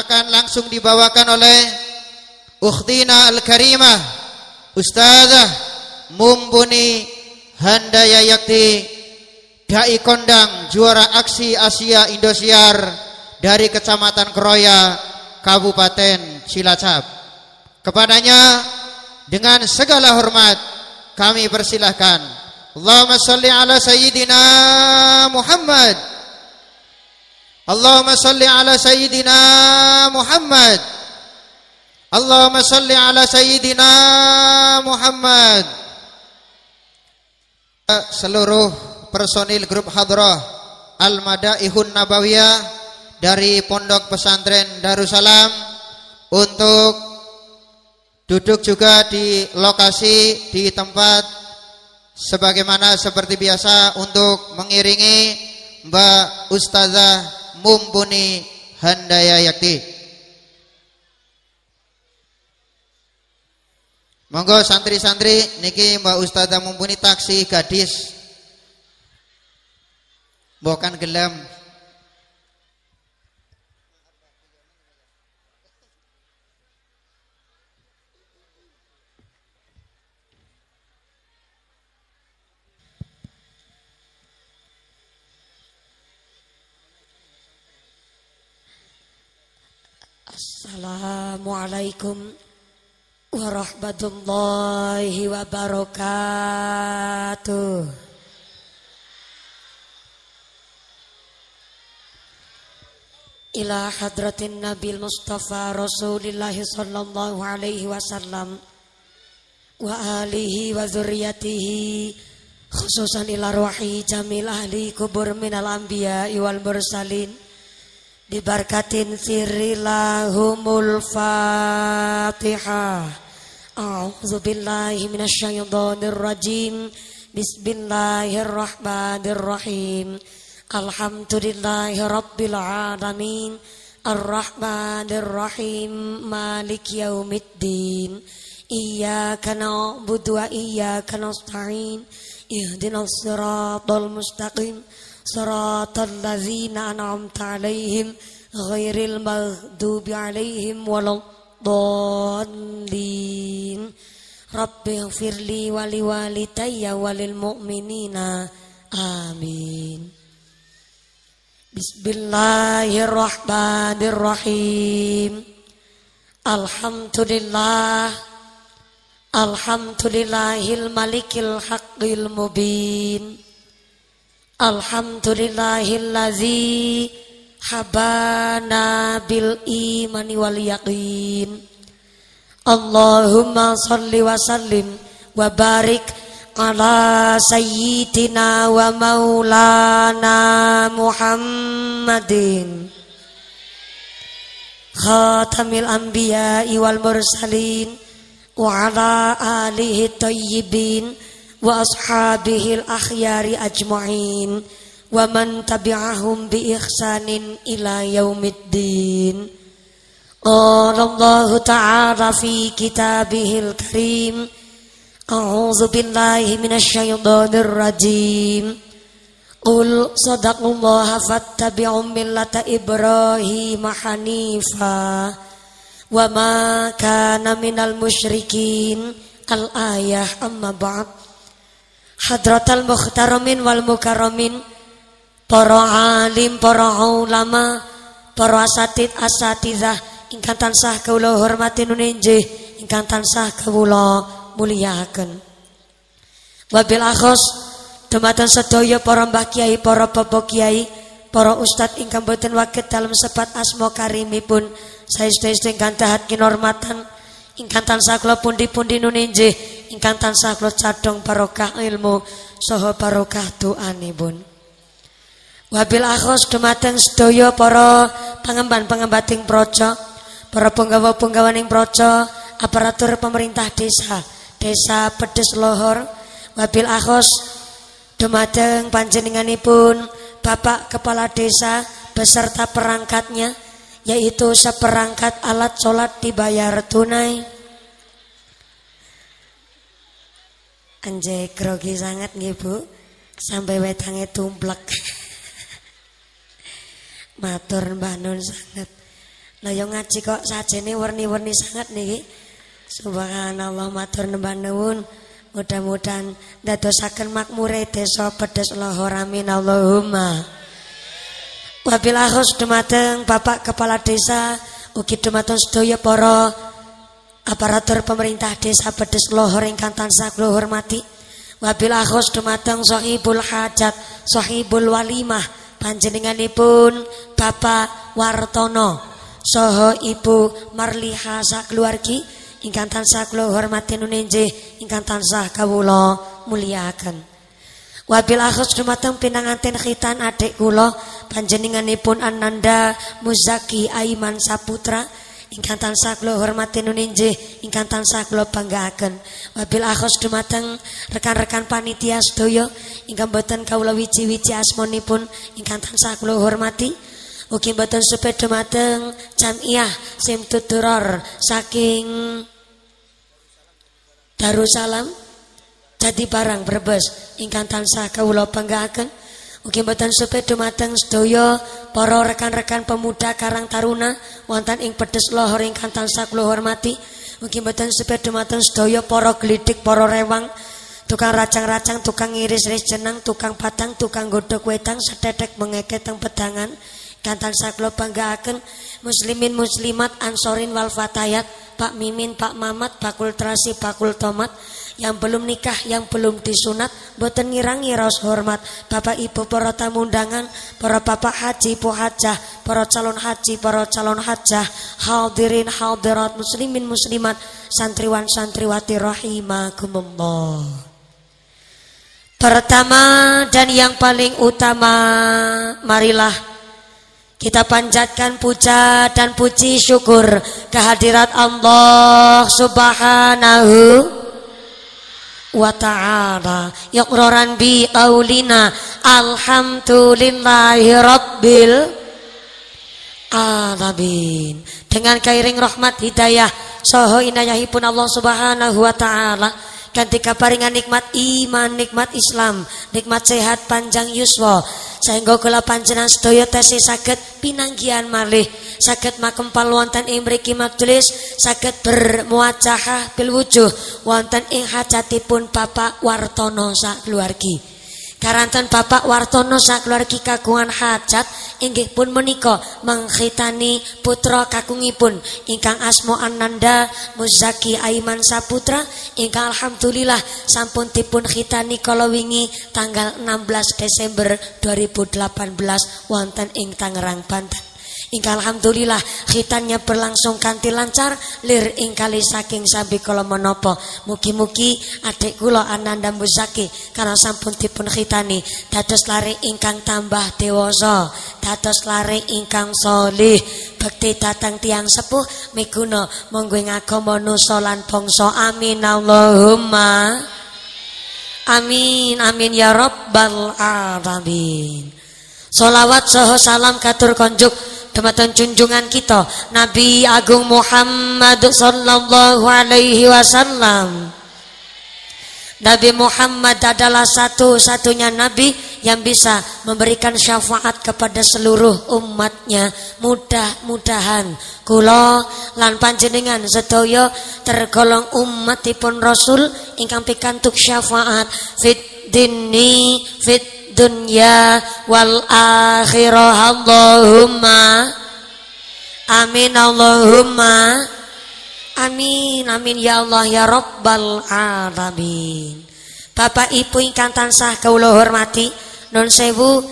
akan langsung dibawakan oleh Ukhtina Al-Karimah Ustazah Mumpuni Handaya Yakti Dai Kondang juara aksi Asia Indosiar dari Kecamatan Keroya Kabupaten Cilacap. Kepadanya dengan segala hormat kami persilahkan. Allahumma salli ala sayyidina Muhammad Allahumma salli ala sayyidina Muhammad. Allahumma salli ala sayyidina Muhammad. Seluruh personil grup hadrah Al-Madaihun Nabawiyah dari Pondok Pesantren Darussalam untuk duduk juga di lokasi di tempat sebagaimana seperti biasa untuk mengiringi Mbak Ustazah mumpuni handaya yakti. Monggo santri-santri niki Mbak Ustazah mumpuni taksi gadis. Bukan gelem Assalamualaikum warahmatullahi wabarakatuh. Ila hadratin Nabil Mustafa Rasulillah sallallahu alaihi wasallam wa alihi wa zurriyatihi khususan ila ruhi jamil ahli kubur minal anbiya wal mursalin dibarkatin sirilahumul fatihah. A'udzu billahi minasyaitonir rajim Bismillahirrahmanirrahim. Alhamdulillahi rabbil alamin Ar-Rahmanir Rahim Malik yaumiddin. Iyyaka na'budu wa iyyaka nasta'in. Ihdinas siratal mustaqim صراط الذين أنعمت عليهم غير المغضوب عليهم ولا الضالين. رب اغفر لي ولوالدي وللمؤمنين. آمين. بسم الله الرحمن الرحيم الحمد لله الحمد لله الملك الحق المبين Alhamdulillahillazi habana bil imani wal yaqin. Allahumma salli wa sallim wa barik ala sayyidina wa maulana Muhammadin. Khatamil anbiya wal mursalin wa ala alihi tayyibin وأصحابه الأخيار أجمعين ومن تبعهم بإحسان إلى يوم الدين. قال الله تعالى في كتابه الكريم أعوذ بالله من الشيطان الرجيم. قل صدق الله فاتبعوا ملة إبراهيم حنيفا وما كان من المشركين. الآية أما بعد. Hadratal mukhtaramin wal mukarramin Para alim, para ulama Para asatid asatidah Ingkang tansah kawula hormati nunenjih Ingkang tansah kawula muliakan Wabil akhos Dumateng sedaya para mbah kiai, para bapak kiai Para ustad ingkang boten wakit dalam asmo karimipun. Saya sedaya ingkang tahat kinormatan ingkang tansah kula pundi-pundi nunenjih ingkang tansah kula cadhong barokah ilmu. Saha barokah doanipun Wabil akhos dumateng sedaya para pangemban-pengembating praja, para penggawa-penggawaning praja, aparatur pemerintah desa, desa Pedes Lohor, wabil akhos dumateng panjenenganipun Bapak Kepala Desa beserta perangkatnya yaitu seperangkat alat sholat dibayar tunai. Anjay grogi sangat nih bu, sampai wetangnya tumplek. Matur Mbah Nun sangat. Lah yo ngaji kok sajene warni-warni sangat niki. Subhanallah matur nembah nuwun. Mudah-mudahan dadosaken makmure desa pedes Allahumma. Wabil akhos dumateng Bapak Kepala Desa ugi dumateng sedaya para aparatur pemerintah desa pedes lohor ingkang tansah kula hormati. Wabil akhos dumateng sahibul hajat, sahibul walimah panjenenganipun Bapak Wartono saha Ibu Marliha sakeluargi ingkang tansah kula hormati nunenjih ingkang tansah kawula mulyakaken. Wabil akhus dumateng pinanganten khitan adik kula panjenenganipun Ananda Muzaki Aiman Saputra ingkang tansah kula hormati nunenjih ingkang tansah kula banggaaken. Wabil akhus dumateng rekan-rekan panitia sedaya ingkang boten kawula wiji-wiji asmanipun ingkang tansah kula hormati. Ugi boten sepeda mateng jamiah sim tuturor saking Darussalam jadi barang Brebes ingkang tansah kawula panggaaken ugi boten sepeda mateng sedaya para rekan-rekan pemuda Karang Taruna wonten ing pedes lohor ingkang tansah kula hormati. Ugi boten sepeda mateng sedaya para glidik para rewang tukang racang-racang tukang iris-iris jeneng tukang patang tukang godhog wedang setetek mengeke teng pedangan. Kantan saklo panggaaken muslimin muslimat ansorin wal fatayat Pak Mimin, Pak Mamat, Pak Kultrasi, Pak Kultomat yang belum nikah, yang belum disunat, boten ngirangi raus hormat. Bapak Ibu para tamu undangan, para bapak haji, po hajah, para calon haji, para calon hajah, hadirin hadirat muslimin muslimat, santriwan santriwati rahimakumullah. Pertama dan yang paling utama, marilah kita panjatkan puja dan puji syukur kehadirat Allah Subhanahu wa ta'ala yaqraran bi qaulina alhamdulillahi rabbil alamin. Dengan kairing rahmat hidayah soho inayahipun Allah Subhanahu wa taala Ganti kaparingan nikmat iman, nikmat Islam, nikmat sehat panjang yuswa. Sehingga kula panjenengan sedaya tesih saged pinanggihan malih, saged makempal wonten ing mriki majelis, saged bermuacahah bil wujuh wonten ing hajatipun Bapak Wartono sak keluargi. Karanten Bapak Wartono sakeluargi kagungan hajat inggih pun menika mengkhitani putra kakungipun ingkang asma Ananda Muzaki Aiman Saputra ingkang alhamdulillah sampun dipun khitani kala wingi tanggal 16 Desember 2018 wonten ing Tangerang Banten. Ingkang alhamdulillah khitannya berlangsung kanti lancar lir ingkali saking sabi kala menapa mugi-mugi adik kula Ananda Muzaki karena sampun dipun khitani dados lari ingkang tambah dewasa dados lari ingkang solih bekti datang tiang sepuh miguna monggo ing agama nusa lan bangsa. Amin. Allahumma. Amin. Amin ya rabbal alamin. Salawat saha salam katur konjuk Dumateng junjungan kita Nabi Agung Muhammad sallallahu alaihi wasallam Nabi Muhammad adalah satu-satunya nabi yang bisa memberikan syafaat kepada seluruh umatnya. Mudah-mudahan kula lan panjenengan sedaya tergolong umatipun Rasul ingkang pikantuk syafaat fit dini fit dunya wal akhirah. Allahumma amin Allahumma amin amin ya Allah ya Rabbal alamin. Bapak Ibu ingkang tansah kawula hormati non sewu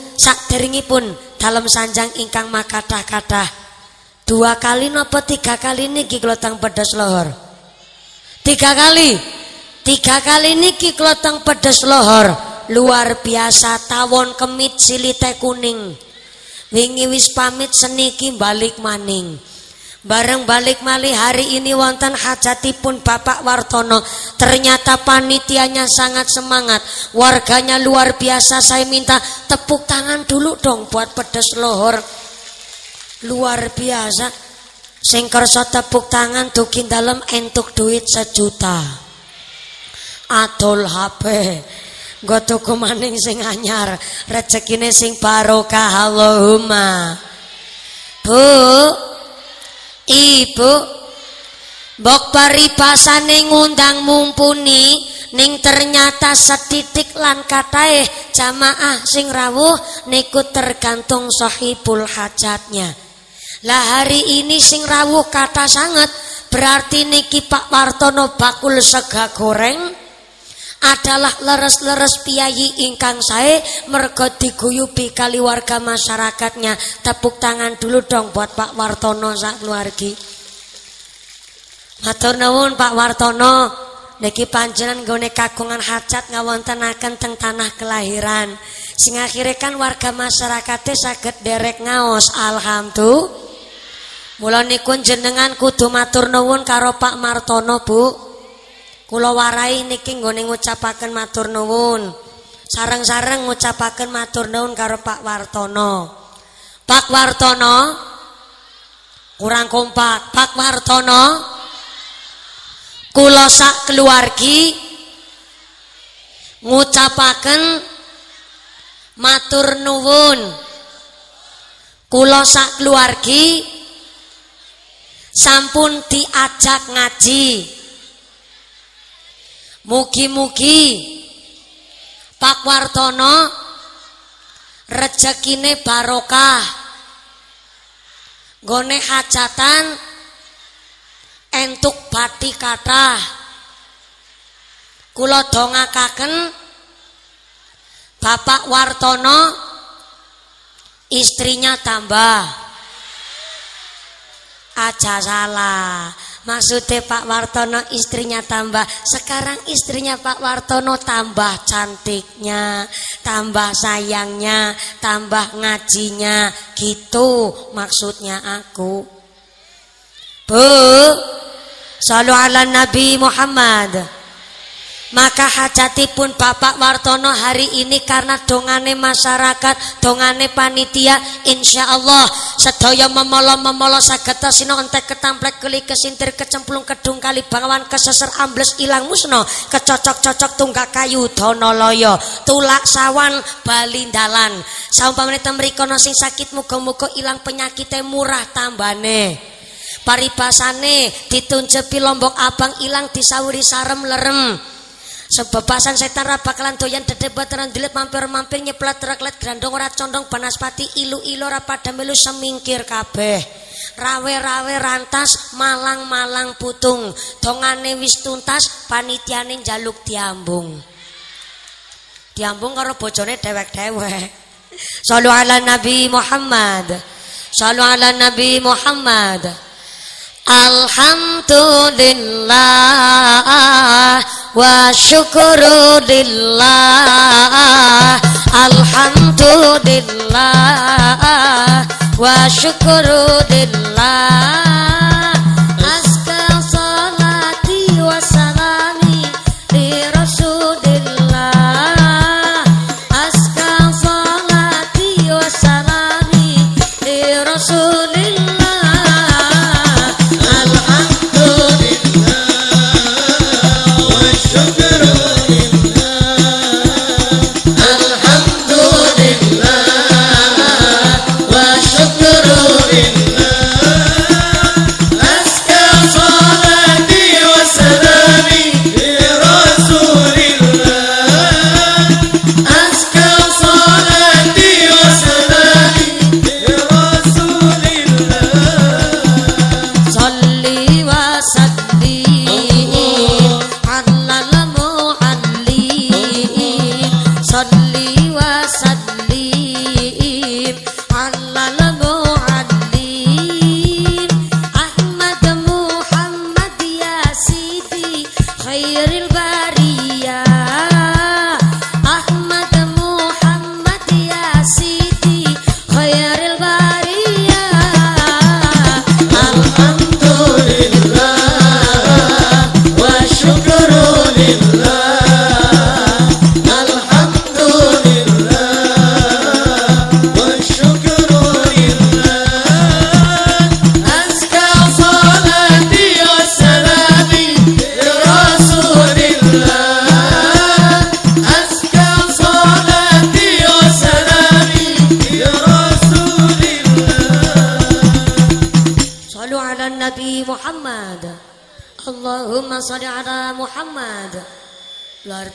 pun dalam sanjang ingkang makathah-kathah. Dua kali napa tiga kali niki kelotang pedas lohor? Tiga kali. Tiga kali niki kelotang pedas lohor luar biasa tawon kemit silite kuning. Wingi wis pamit seniki balik maning. Bareng balik mali hari ini wonten hajatipun Bapak Wartono. Ternyata panitianya sangat semangat. Warganya luar biasa saya minta tepuk tangan dulu dong buat pedes lohor. Luar biasa. Sing kersa tepuk tangan tukin dalam entuk duit sejuta. Atol HP Nggo tuku maning sing anyar, rezekine sing barokah Allahumma. Bu. Ibu Mbok paribasane ngundang mumpuni ning ternyata setitik lan katae jamaah sing rawuh niku tergantung sahibul hajatnya. Lah hari ini sing rawuh kata sangat berarti niki Pak Wartono bakul sega goreng adalah leres-leres piyayi ingkang sae mergo diguyubi kali warga masyarakatnya. Tepuk tangan dulu dong buat Pak Wartono sak keluargi. Matur nuwun Pak Wartono. Niki panjenengan gone kagungan hajat ngawontenaken teng tanah kelahiran. Sing akhire kan warga masyarakatnya saged derek ngaos. Alhamdulillah. Mula niku jenengan kudu matur nuwun karo Pak Martono, Bu. Kula warai niki nggone ngucapaken matur nuwun. Sareng-sareng ngucapaken matur nuwun karo Pak Wartono. Pak Wartono kurang kompak. Pak Wartono kula sak keluargi ngucapaken matur nuwun. Kula sak keluargi sampun diajak ngaji. Mugi-mugi Pak Wartono rezekine barokah. Gone hajatan entuk bati kathah. Kula dongakaken Bapak Wartono istrinya tambah. Aja salah. Maksudnya Pak Wartono istrinya tambah. Sekarang istrinya Pak Wartono tambah cantiknya Tambah sayangnya Tambah ngajinya. Gitu maksudnya aku. Bu Salu ala Nabi Muhammad maka hajatipun Bapak Wartono hari ini karena dongane masyarakat, dongane panitia, insya Allah sedaya memolo-memolo sageta sino entek ketamplek keli kesintir kecemplung kedung kali bangawan keseser ambles ilang musno kecocok-cocok tunggak kayu donoloyo tulak sawan balindalan. Saumpamane temriko sing sakit muga-muga ilang penyakitnya murah tambane. Paribasane ditunjepi lombok abang ilang disawuri sarem lerem Sebebasan setan ra bakalan doyan dedebat tenan dilit mampir-mampir nyeplat raklet grandong ora condong banaspati ilu-ilu ora pada melu semingkir kabeh. Rawe-rawe rantas malang-malang putung dongane wis tuntas panitiane jaluk diambung. Diambung karo bojone dewek-dewek. Sallu ala Nabi Muhammad. Sallu ala Nabi Muhammad. Alhamdulillah wa syukurulillah Alhamdulillah wa syukurulillah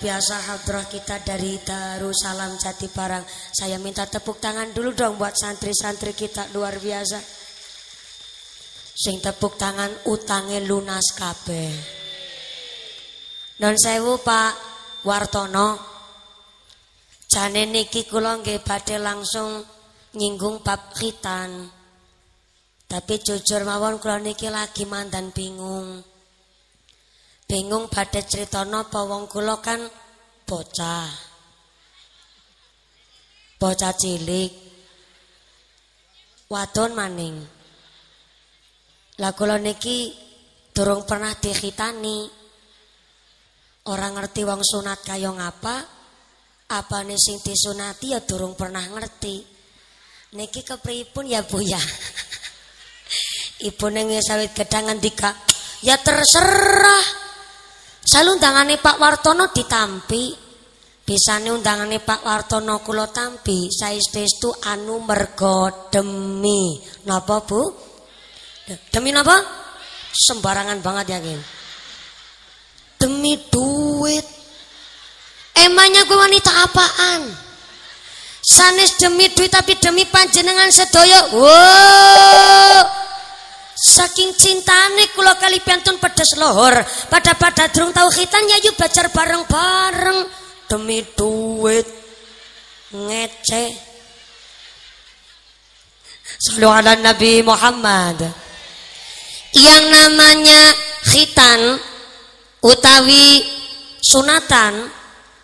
biasa hadrah kita dari Darussalam Jati Barang. Saya minta tepuk tangan dulu dong buat santri-santri kita luar biasa. Sing tepuk tangan utangnya lunas kabeh. Non sewu Pak Wartono. Jane niki kula nggih langsung nyinggung bab khitan. Tapi jujur mawon kula niki lagi mandan bingung. Bingung badhe critana apa wong kula kan bocah. Bocah cilik. Wadon maning. Lah kula niki durung pernah dikhitani. Orang ngerti wong sunat kaya ngapa? Apane sing disunati ya durung pernah ngerti. Niki kepripun ya Bu ya? Ibu neng gedang ngendika, ya terserah. Selalu undangane Pak Wartono ditampi. Bisane undangane Pak Wartono kula tampi. Saestu anu mergo demi. Napa Bu? Demi napa? Sembarangan banget yakin. Demi duit. Emangnya gue wanita apaan? Sanes demi duit tapi demi panjenengan sedaya. Wow. Saking cintane kula kali piantun pedes lohor. Pada pada durung tahu khitan ya yuk belajar bareng-bareng demi duit. Ngece. Sallu ala Nabi Muhammad. Yang namanya khitan utawi sunatan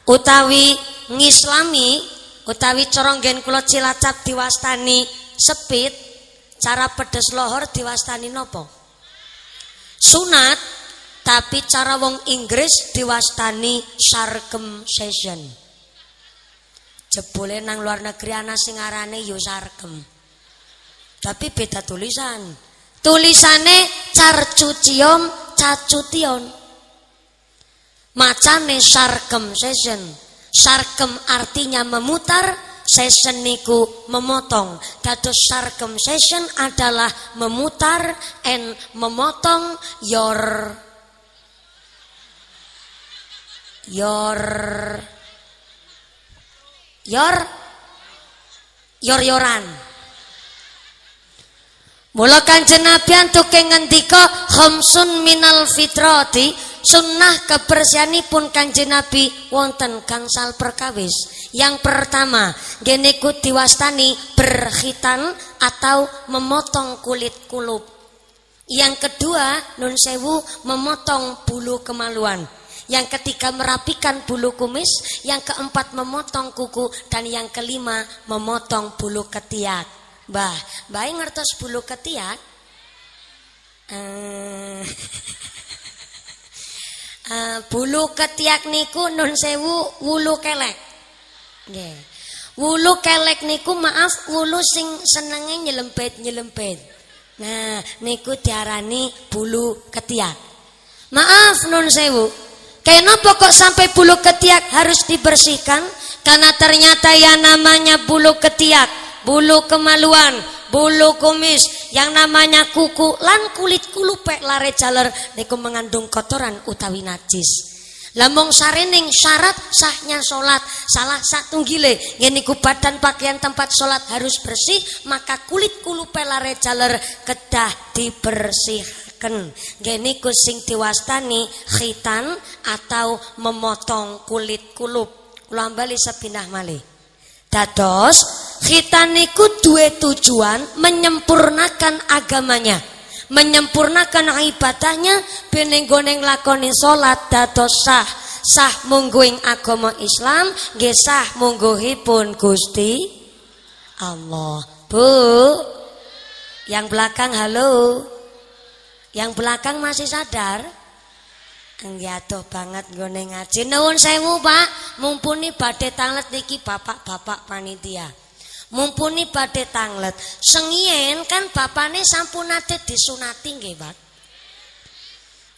utawi ngislami utawi coronggen kula Cilacap diwastani sepit cara pedes lohor diwastani nopo? Sunat tapi cara wong Inggris diwastani circumcision jebule nang luar negeri ana sing arane yo sarkem. Tapi beda tulisan. Tulisane carcucium cacution macane circumcision sarkem artinya memutar session niku memotong. Dados circumcision adalah memutar and memotong your your your yor yoran. Mula kanjeng Nabi antuke ngendika khamsun minal fitrati sunnah kebersihanipun kanjeng Nabi wonten gangsal perkawis. Yang pertama, geniku diwastani berkhitan atau memotong kulit kulup. Yang kedua, nun sewu memotong bulu kemaluan. Yang ketiga merapikan bulu kumis, yang keempat memotong kuku dan yang kelima memotong bulu ketiak. Mbah, mbah ngertos bulu ketiak? Uh, uh, bulu ketiak niku nun sewu wulu kelek. Nggih. Wulu kelek niku maaf wulu sing senenge nyelempet-nyelempet. Nah, niku diarani bulu ketiak. Maaf nun sewu. Kenapa kok sampai bulu ketiak harus dibersihkan? Karena ternyata yang namanya bulu ketiak bulu kemaluan, bulu kumis, yang namanya kuku, lan kulit kulupek lare jaler niku mengandung kotoran utawi najis. Lamong sarening syarat sahnya sholat salah satu gile niku badan pakaian tempat sholat harus bersih maka kulit kulupe lare jaler kedah dibersihkan. Gini sing diwastani khitan atau memotong kulit kulup. Ulambali sepindah malih. Dados khitan niku duwe tujuan menyempurnakan agamanya, menyempurnakan ibadahnya beneng goneng lakoni salat dados sah. Sah mungguing agama Islam, nggih sah mungguhipun Gusti Allah. Bu, yang belakang halo. Yang belakang masih sadar? Nggih banget nggone ngaji. Nuwun sewu, Pak. Mumpuni badhe tanglet niki bapak-bapak panitia. Mumpuni badhe tanglet. Sengien kan bapane sampun nate disunati nggih, Pak.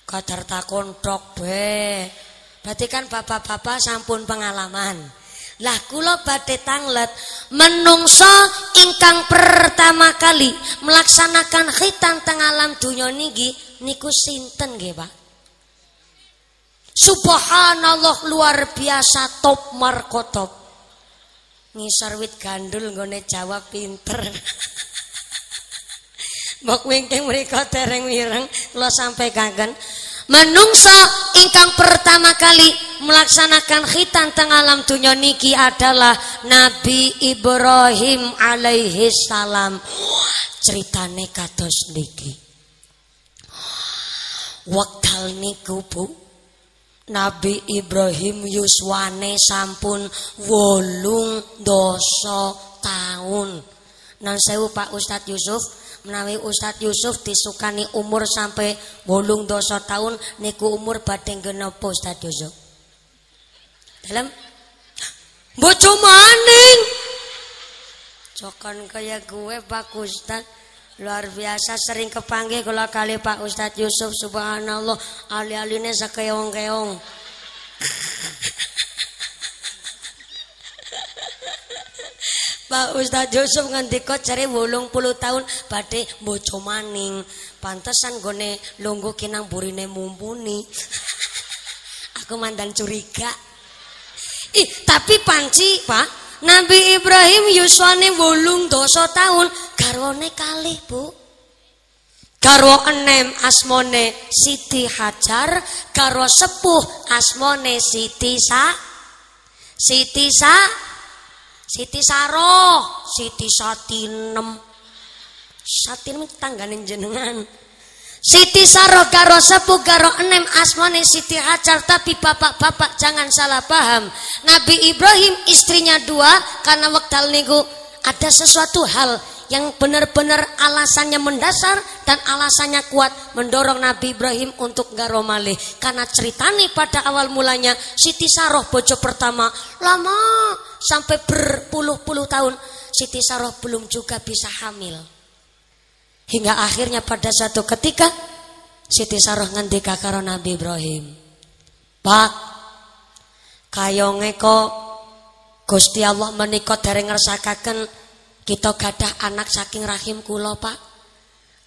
Kadar takon be. Berarti kan bapak-bapak sampun pengalaman. Lah kula badhe tanglet menungso ingkang pertama kali melaksanakan khitan teng alam donya niki niku sinten nggih Pak Subhanallah luar biasa top markotop ngisor wit gandul nggone jawab pinter Mbok wingking mereka tereng wireng lo sampai kangen Menungso ingkang pertama kali melaksanakan khitan teng alam dunia niki adalah Nabi Ibrahim alaihi salam. Ceritane kados niki. Wekdal niku Bu Nabi Ibrahim yuswane sampun wolung doso tahun. Nan sewu Pak Ustadz Yusuf menawi Ustadz Yusuf disukani umur sampai wolung doso tahun niku umur badeng genapa Ustadz Yusuf? Dalam bojo maning. Cokan kaya gue Pak Ustadz luar biasa sering kepanggil kalau kali Pak Ustadz Yusuf subhanallah. Ali-aline sakeong-keong Pak Ustadz Yusuf ngendika cari wolong puluh tahun badhe bojo maning. Pantesan gone lungguh kinang burine mumpuni. Aku mandan curiga. Ih tapi panci Pak Nabi Ibrahim yuswane wolung dosa tahun garwane kalih bu. Garwa enem asmone Siti Hajar Garwa sepuh asmone Siti Sa Siti Sa Siti Saro Siti Satinem Satinem tanggane jenengan Siti Saro karo sepuh karo enem asmane Siti Hajar tapi bapak-bapak jangan salah paham. Nabi Ibrahim istrinya dua karena waktu niku ada sesuatu hal yang benar-benar alasannya mendasar dan alasannya kuat mendorong Nabi Ibrahim untuk garo malih karena ceritanya pada awal mulanya Siti Saroh bojo pertama lama sampai berpuluh-puluh tahun Siti Saroh belum juga bisa hamil Hingga akhirnya pada satu ketika Siti Saroh ngendika karo Nabi Ibrahim. Pak, kayonge kok Gusti Allah menika dereng ngersakaken kita gadah anak saking rahim kula, Pak.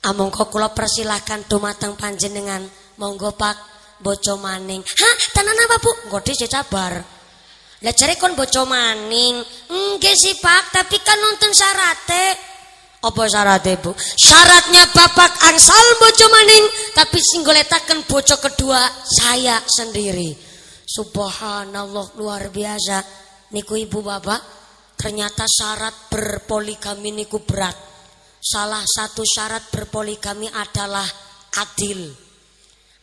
Amongko kula persilahkan dumateng panjenengan. Monggo, Pak, bojo maning. Hah, tenan apa, Bu? Nggo sabar. Lah jare kon bojo maning. Nggih sih, Pak, tapi kan nonton syarate. Apa syaratnya bu? Syaratnya bapak angsal bojo maning, tapi singgoletakan bojo kedua saya sendiri. Subhanallah luar biasa. Niku ibu bapak, ternyata syarat berpoligami niku berat. Salah satu syarat berpoligami adalah adil.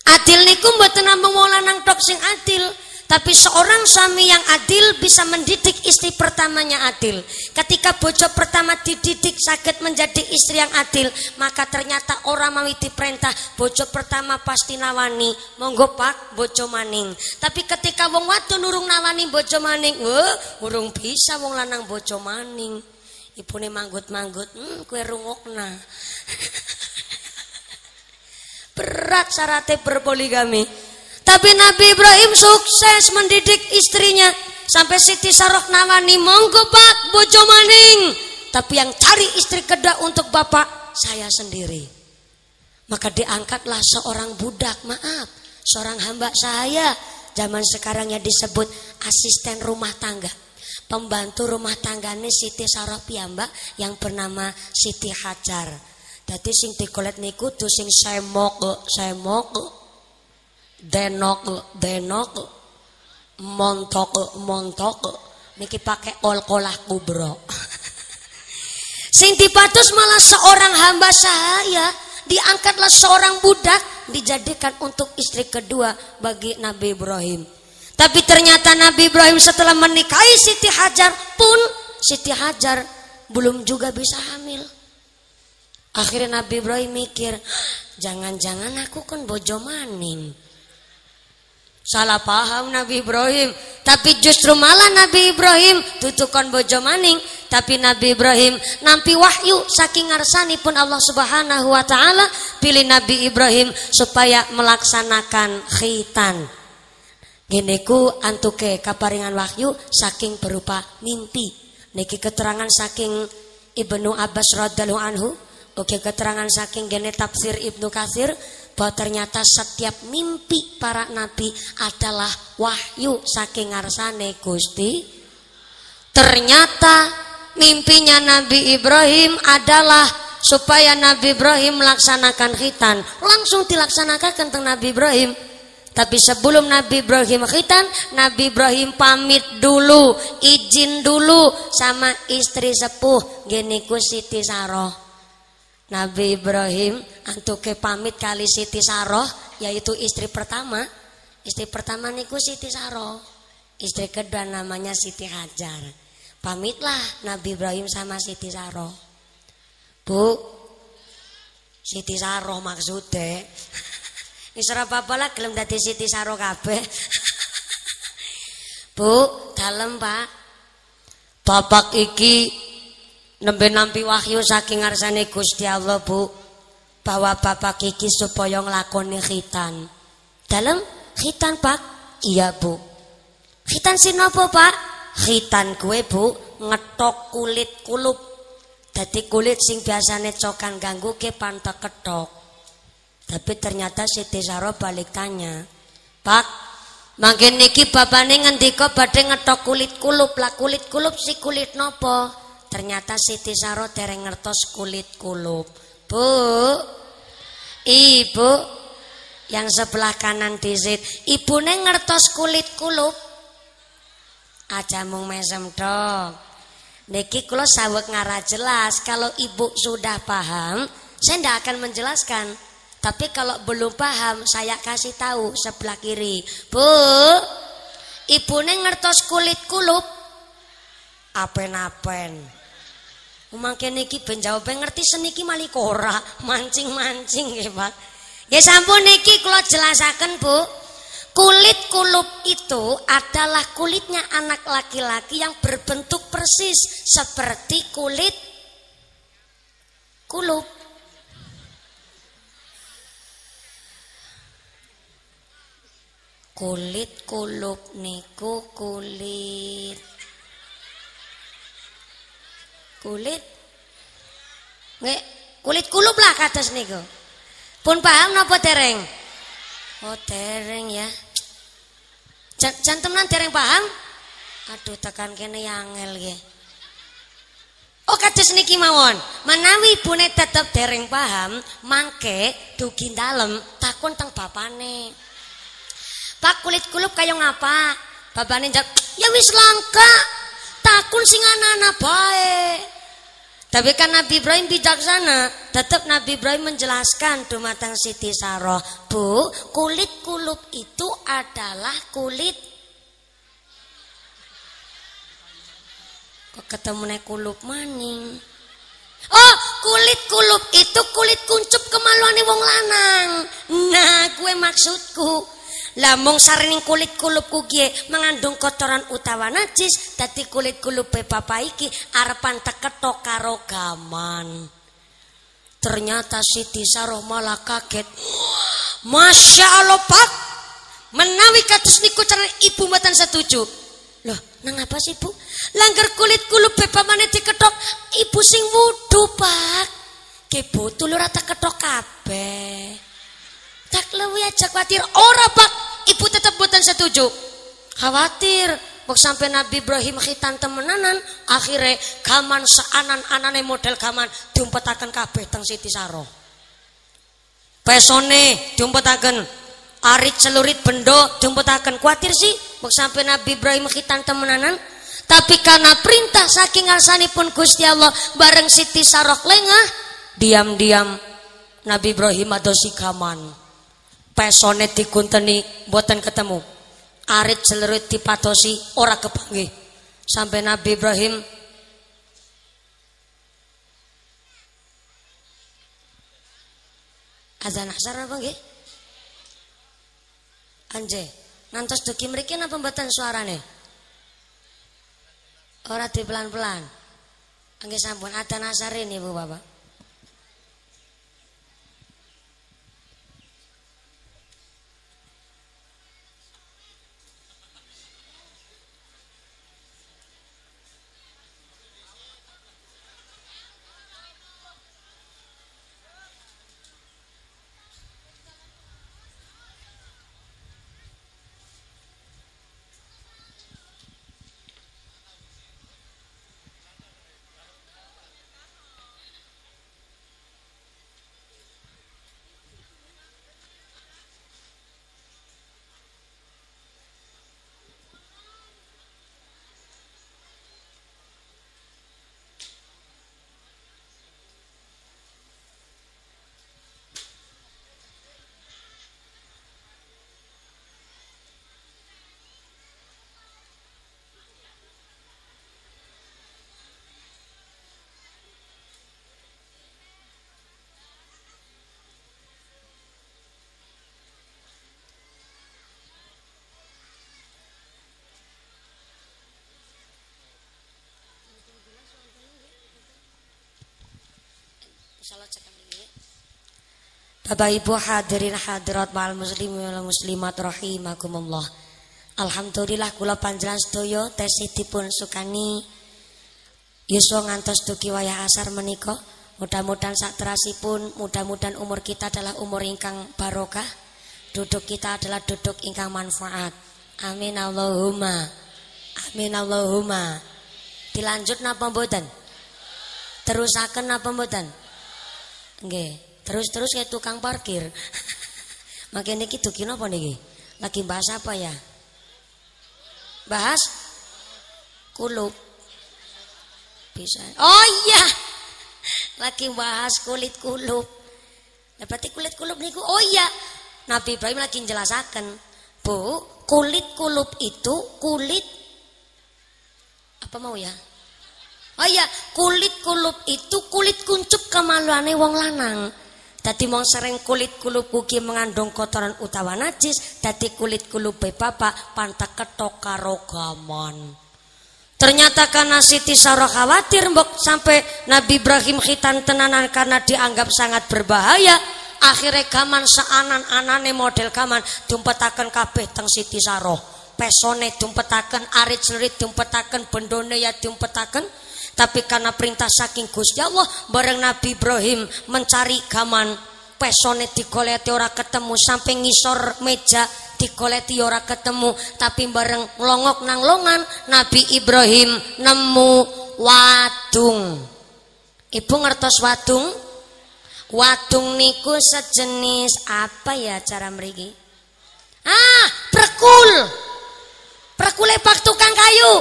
Adil niku mboten namung lanang tok sing adil, tapi seorang suami yang adil bisa mendidik istri pertamanya adil. Ketika bojo pertama dididik sakit menjadi istri yang adil, maka ternyata orang mau diperintah bojo pertama pasti nawani, monggo pak bojo maning. Tapi ketika wong watu nurung nawani bojo maning, wah urung bisa wong lanang bojo maning. Ibune manggut-manggut, hmm, kue rungokna. Berat syaratnya berpoligami. Tapi Nabi Ibrahim sukses mendidik istrinya sampai Siti Saroh nawani monggo Pak bojo maning. Tapi yang cari istri kedua untuk bapak saya sendiri. Maka diangkatlah seorang budak, maaf, seorang hamba saya. Zaman sekarangnya disebut asisten rumah tangga. Pembantu rumah tangga ini Siti Saroh piyambak yang bernama Siti Hajar. Jadi sing dikolet niku tuh sing semok, semok, denok denok montok montok. Niki pakai ol kolah kubro. Sing dipatus malah seorang hamba saya diangkatlah seorang budak dijadikan untuk istri kedua bagi Nabi Ibrahim. Tapi ternyata Nabi Ibrahim setelah menikahi Siti Hajar pun Siti Hajar belum juga bisa hamil. Akhirnya Nabi Ibrahim mikir jangan-jangan aku kan bojo maning Salah paham Nabi Ibrahim. Tapi justru malah Nabi Ibrahim tutukan bojo maning. Tapi Nabi Ibrahim nampi wahyu saking ngarsani pun Allah subhanahu wa ta'ala pilih Nabi Ibrahim supaya melaksanakan khitan. Gini ku antuke kaparingan wahyu saking berupa mimpi. Niki keterangan saking Ibnu Abbas radhiyallahu anhu. Oke keterangan saking gene tafsir Ibnu Katsir bahwa ternyata setiap mimpi para nabi adalah wahyu saking ngarsane Gusti. Ternyata mimpinya Nabi Ibrahim adalah supaya Nabi Ibrahim melaksanakan khitan. Langsung dilaksanakan tentang Nabi Ibrahim. Tapi sebelum Nabi Ibrahim khitan, Nabi Ibrahim pamit dulu, izin dulu sama istri sepuh, geniku Siti Saroh. Nabi Ibrahim antuke pamit kali Siti Saroh, yaitu istri pertama. Istri pertama niku Siti Saroh. Istri kedua namanya Siti Hajar. Pamitlah Nabi Ibrahim sama Siti Saroh. Bu, Siti Saroh maksudnya. Ora apa-apa lah gelem dadi Siti Saro kabeh. Bu, dalem, Pak. Bapak iki nembe nampi wahyu saking ngarsane Gusti Allah, Bu. Bahwa bapak iki supaya nglakoni khitan. Dalem khitan, Pak? Iya, Bu. Khitan sinopo, Pak? Khitan gue, Bu, ngetok kulit kulup. Dadi kulit sing biasane cokan ganggu ke pantek ketok. Tapi ternyata Siti Saro balik tanya, Pak, makin niki bapane ngendika badhe ngetok kulit kulup lah kulit kulup si kulit nopo? Ternyata Siti Saro dereng ngertos kulit kulup. Bu, ibu, yang sebelah kanan disit, ibune ngertos kulit kulup. Aja mung mesem dong. Niki kula sawek ngarah jelas kalau ibu sudah paham, saya tidak akan menjelaskan. Tapi kalau belum paham, saya kasih tahu sebelah kiri. Bu, ibu neng ngertos kulit kulup. Apen-apen. Mungkin niki ben ngerti seniki malikora, mancing-mancing ya, Pak. Ya sampun niki kalau jelasaken, Bu. Kulit kulup itu adalah kulitnya anak laki-laki yang berbentuk persis seperti kulit kulup. kulit kulup niku kulit kulit nggak kulit kulup lah kados niku pun paham napa tereng oh tereng ya jantenan tereng paham aduh tekan kene yangel ya Oh kados niki mawon. Menawi bune tetep dereng paham, mangke dugi dalem takon teng bapane. Pak kulit kulup kayak ngapa? Babane jawab, ya wis langka. Takun sing anak-anak baik. Tapi kan Nabi Ibrahim bijaksana, tetap Nabi Ibrahim menjelaskan dumatang Siti Saroh, Bu, kulit kulup itu adalah kulit Kok ketemu kulup maning? Oh, kulit kulup itu kulit kuncup kemaluan wong lanang. Nah, gue maksudku. Lamong sarining kulit kulup kugie mengandung kotoran utawa najis dadi kulit kulup papa iki arepan teketok karo gaman. Ternyata Siti Saroh malah kaget. Masya Allah Pak, menawi katus niku cara ibu matan setuju. Loh, nang apa sih bu? Langgar kulit kulup pepa mana diketok, ibu sing wudu Pak. Kebu tulur rata ketok kabeh. Tak lebih aja khawatir. Ora pak, ibu tetap buatan setuju. Khawatir. Bok sampai Nabi Ibrahim khitan temenanan, akhirnya kaman seanan anane model kaman diumpetaken kabeh teng Siti Saro. Pesone diumpetaken arit celurit bendo diumpetaken kuatir sih bok sampai Nabi Ibrahim khitan temenanan tapi karena perintah saking pun Gusti Allah bareng Siti Sarok lengah diam-diam Nabi Ibrahim adosi kaman pesone dikunteni buatan ketemu. Arit celerut dipatosi ora kepanggih. Sampai Nabi Ibrahim azan asar apa nggih anje nantos duki mriki napa mboten suarane? Ora di pelan-pelan nggih sampun adzan asar ini Bu Bapak Bapak Ibu hadirin hadirat wal muslimin wal muslimat rahimakumullah. Alhamdulillah kula panjenengan sedaya tesihipun sukani yuswa ngantos dugi wayah asar menika. Mudah-mudahan sak terasipun, mudah-mudahan umur kita adalah umur ingkang barokah. Duduk kita adalah duduk ingkang manfaat. Amin Allahumma. Amin Allahumma. Dilanjut napa mboten? Terusaken napa mboten? Nggih. Terus-terus kayak tukang parkir. Makin niki dugi napa niki? Lagi bahas apa ya? Bahas kulub. Bisa. Oh iya. Lagi bahas kulit kulub. Nah, berarti kulit kulub niku oh iya. Nabi Ibrahim lagi jelasaken, Bu, kulit kulub itu kulit apa mau ya? Oh iya, kulit kulub itu kulit kuncup kemaluane wong lanang. Dadi mong sering kulit kulub kuki mengandung kotoran utawa najis, dadi kulit kulub bapak pantak ketok karo. Ternyata karena Siti Sarah khawatir mbok sampai Nabi Ibrahim khitan tenanan karena dianggap sangat berbahaya. Akhirnya gaman seanan-anane model gaman diumpetaken kabeh teng Siti Sarah. Pesone diumpetaken, arit serit diumpetaken, bendone ya diumpetaken. Tapi karena perintah saking Gusti Allah, bareng Nabi Ibrahim mencari gaman. Pesone digoleti ora ketemu. Sampai ngisor meja digoleti ora ketemu. Tapi bareng longok nang longan Nabi Ibrahim nemu wadung. Ibu ngertos wadung? Wadung niku sejenis apa ya cara merigi ah prekul. Prekule pak tukang kayu.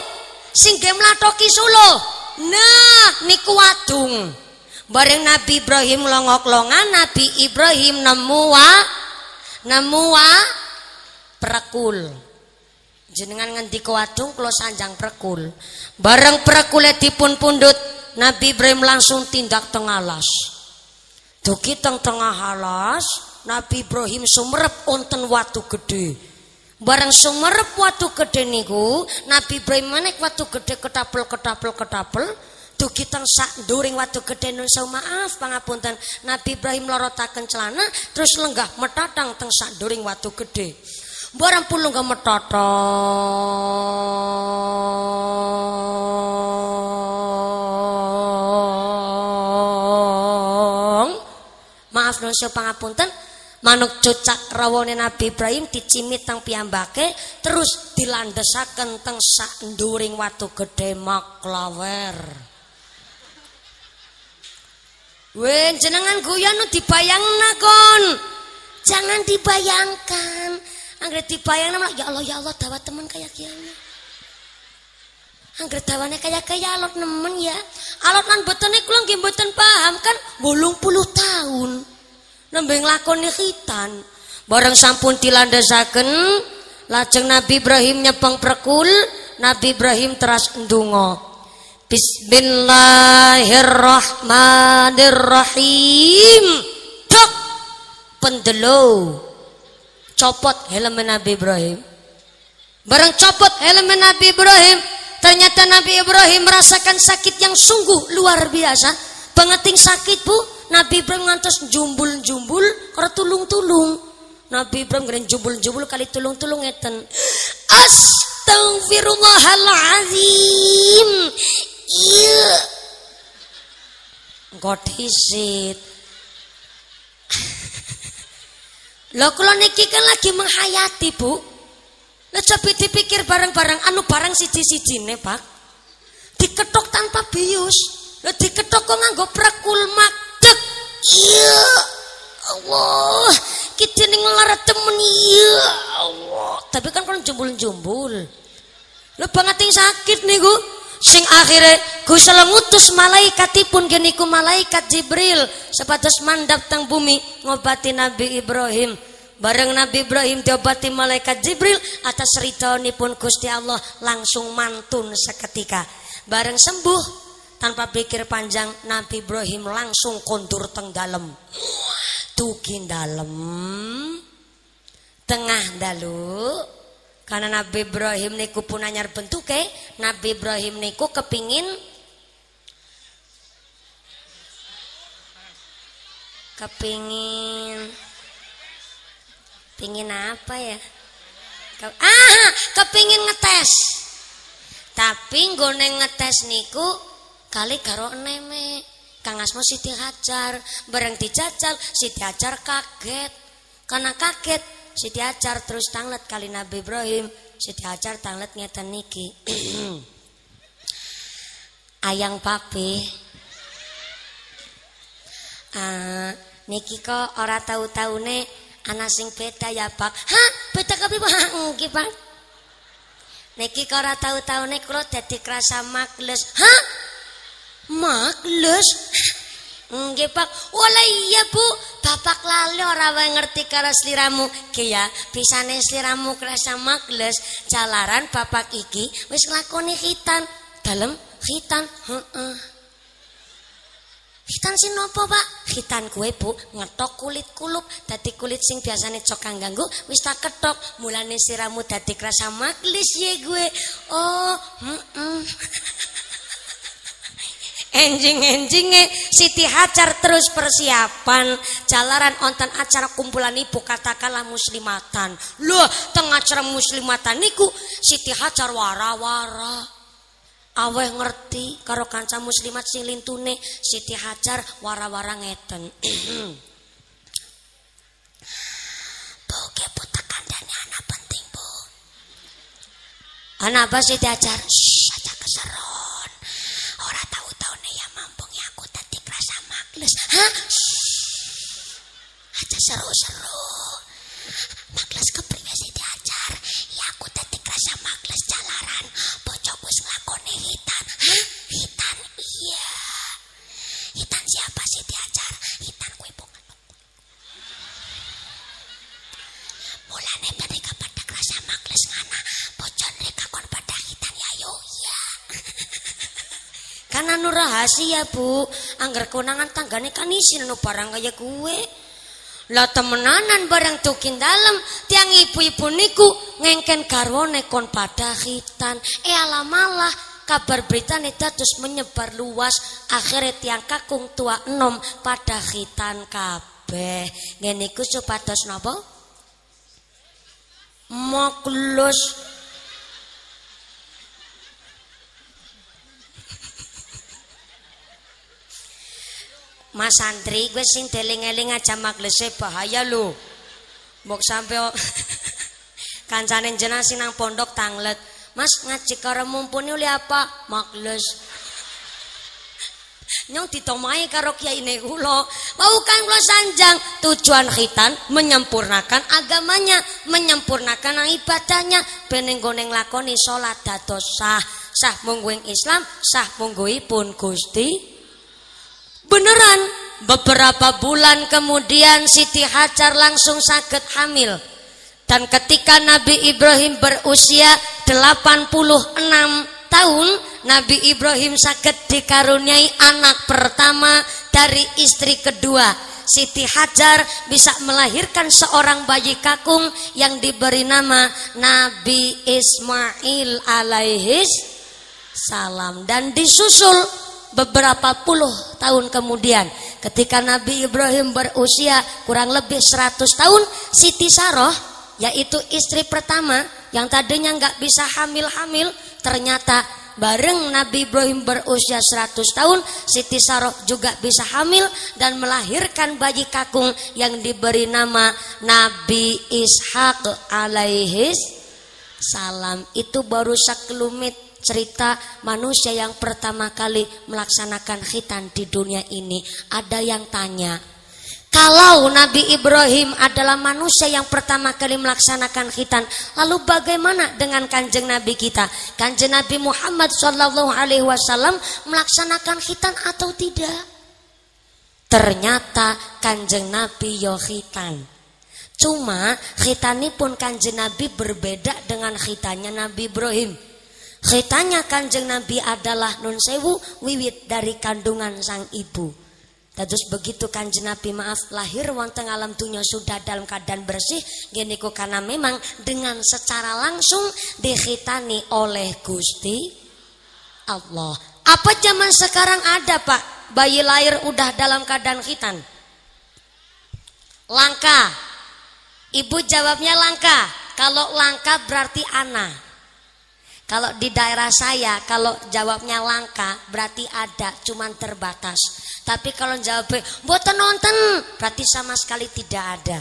Sing mlatoki sulo nah niku wadung Bareng Nabi Ibrahim longok longan Nabi Ibrahim nemu wa nemu wa prekul. Jenengan ngendi wadung kula sanjang prekul. Bareng prekule dipun pundut Nabi Ibrahim langsung tindak tengah alas. Dugi teng tengah alas Nabi Ibrahim sumerep wonten watu gede. Bareng sumerep watu gede niku Nabi Ibrahim menek watu gede ketapel ketapel ketapel. Dugi teng sak during waktu gede nun maaf pangapunten. Nabi Ibrahim lorotaken celana terus lenggah metatang teng sak during waktu gede barang puluh nggak metatong maaf nun pangapunten manuk cucak rawone Nabi Ibrahim dicimit teng piyambake terus dilandesaken teng sak nduring watu gede maklawer Wen jenengan guyon nu dibayang kon. Jangan dibayangkan. Angger dibayang nama ya Allah ya Allah dawa teman kayak kiai. Angger dawane kayak kaya alot nemen ya. Alot lan botone kula nggih paham kan 80 tahun. Nembe nglakoni khitan. Bareng sampun dilandasaken lajeng Nabi Ibrahim nyepeng prekul, Nabi Ibrahim teras ndonga. Bismillahirrahmanirrahim. Dok pendelo. Copot helm Nabi Ibrahim. Bareng copot helm Nabi Ibrahim, ternyata Nabi Ibrahim merasakan sakit yang sungguh luar biasa. Pengeting sakit, Bu. Nabi Ibrahim ngantos jumbul-jumbul karena tulung-tulung. Nabi Ibrahim keren jumbul-jumbul kali tulung-tulung ngeten. Astagfirullahalazim. Iya. Engko disit. Lho kula niki kan lagi menghayati, Bu. Lah coba dipikir bareng-bareng anu barang siji-sijine, Pak. Diketok tanpa bius. Lah diketok kok nganggo prekul makdek. Iya. Allah, kita ning ngelarat temen iya. Allah. Tapi kan kalau jumbul-jumbul. Lho banget yang sakit nih, Bu sing akhirnya Gusti ngutus malaikatipun geniku malaikat Jibril sepatus mandap tang bumi ngobati Nabi Ibrahim bareng Nabi Ibrahim diobati malaikat Jibril atas pun Gusti Allah langsung mantun seketika bareng sembuh tanpa pikir panjang Nabi Ibrahim langsung kondur teng dalem. Tukin dalem. Tengah dalu. Karena Nabi Ibrahim niku pun anyar bentuke, Nabi Ibrahim niku kepingin kepingin pingin apa ya? Ke, ah kepingin ngetes. Tapi nggone ngetes niku kali karo neme Kang Asmo Siti Hajar bareng dijajal Siti Hajar kaget. Karena kaget Siti Hajar terus tanglet kali Nabi Ibrahim Siti Hajar tanglet ngeten niki. Ayang papi uh, niki kok ora tahu-taune ana sing beda ya Pak hah? Beda kabeh Pak nggih Pak niki kok ora tahu-taune kula dadi krasa makles. Hah makles Nggih Pak. Wala iya Bu, Bapak lali ora wae ngerti karo sliramu. Ki ya, bisane sliramu krasa makles jalaran Bapak iki wis nglakoni khitan. Dalem khitan. Heeh. Khitan sing nopo, Pak? Khitan kue, Bu, ngetok kulit kulup dadi kulit sing biasane cok kang ganggu wis tak ketok. Mulane sliramu dadi krasa maklis ye gue. Oh, heeh. Enjing-enjinge Siti Hajar terus persiapan jalaran ontan acara kumpulan ibu katakanlah muslimatan. Loh, tengah acara muslimatan niku Siti Hajar wara-wara. Aweh ngerti karo kanca muslimat sing lintune Siti Hajar wara-wara ngeten. Bu, bu tekan dan anak penting, Bu. Anak apa Siti Hajar? Shh, aja keseron. Ora tahu-tahu nih ya mampung ya aku tadi kerasa makles. Aja seru-seru. Makles kepriwe Siti Hajar? Ya aku tadi kerasa makles jalaran. Bocok wis nglakoni hitan. Hah? Hitan? Iya. Hitan siapa Siti Hajar? Hitan kuwi bu. Mulane mereka pada kerasa makles ngana. Bocor mereka kon pada hitan ya yo iya. Karena nu rahasia bu, angger konangan tanggane kan isin nu barang kaya gue. Lah temenanan barang tukin dalam tiang ibu-ibu niku ngengken garwone kon pada khitan. Eh alah malah kabar berita terus menyebar luas akhirnya tiang kakung tua enom pada khitan kabeh. Ngeniku supados napa? Moklus Mas Santri gue sing deling-eling aja maglese bahaya lho. Mbok sampe kancane jenengan sing nang pondok tanglet. Mas ngaji karo mumpuni oleh apa? Magles. Nyong ditomai karo kiai ini kula. Mau kan kula sanjang tujuan khitan menyempurnakan agamanya, menyempurnakan ibadahnya ben nggone nglakoni salat dados sah. Sah mungguing Islam, sah mungguipun Gusti Beneran, beberapa bulan kemudian Siti Hajar langsung sakit hamil. Dan ketika Nabi Ibrahim berusia 86 tahun, Nabi Ibrahim sakit dikaruniai anak pertama dari istri kedua. Siti Hajar bisa melahirkan seorang bayi kakung yang diberi nama Nabi Ismail alaihis salam dan disusul beberapa puluh tahun kemudian. Ketika Nabi Ibrahim berusia kurang lebih 100 tahun Siti Saroh yaitu istri pertama yang tadinya nggak bisa hamil-hamil ternyata bareng Nabi Ibrahim berusia 100 tahun Siti Saroh juga bisa hamil dan melahirkan bayi kakung yang diberi nama Nabi Ishak alaihis salam. Itu baru sekelumit cerita manusia yang pertama kali melaksanakan khitan di dunia ini. Ada yang tanya, kalau Nabi Ibrahim adalah manusia yang pertama kali melaksanakan khitan, lalu bagaimana dengan kanjeng Nabi kita? Kanjeng Nabi Muhammad Wasallam melaksanakan khitan atau tidak? Ternyata kanjeng Nabi yo khitan. Cuma khitanipun kanjeng Nabi berbeda dengan khitannya Nabi Ibrahim. Khitannya kanjeng Nabi adalah nun sewu wiwit dari kandungan sang ibu. Terus begitu kanjeng Nabi maaf lahir wonten alam dunia sudah dalam keadaan bersih geniku karena memang dengan secara langsung dikhitani oleh Gusti Allah. Apa zaman sekarang ada Pak bayi lahir udah dalam keadaan khitan? Langka. Ibu jawabnya langka. Kalau langka berarti ana. Kalau di daerah saya, kalau jawabnya langka berarti ada, cuman terbatas. Tapi kalau jawabnya buatan nonton, berarti sama sekali tidak ada.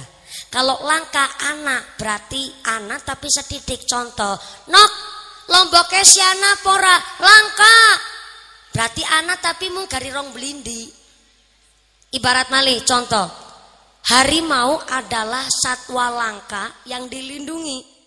Kalau langka anak berarti anak tapi sedidik contoh. Nok, lomboknya si anak pora langka. Berarti anak tapi mung gari rong belindi. Ibarat malih contoh. Harimau adalah satwa langka yang dilindungi.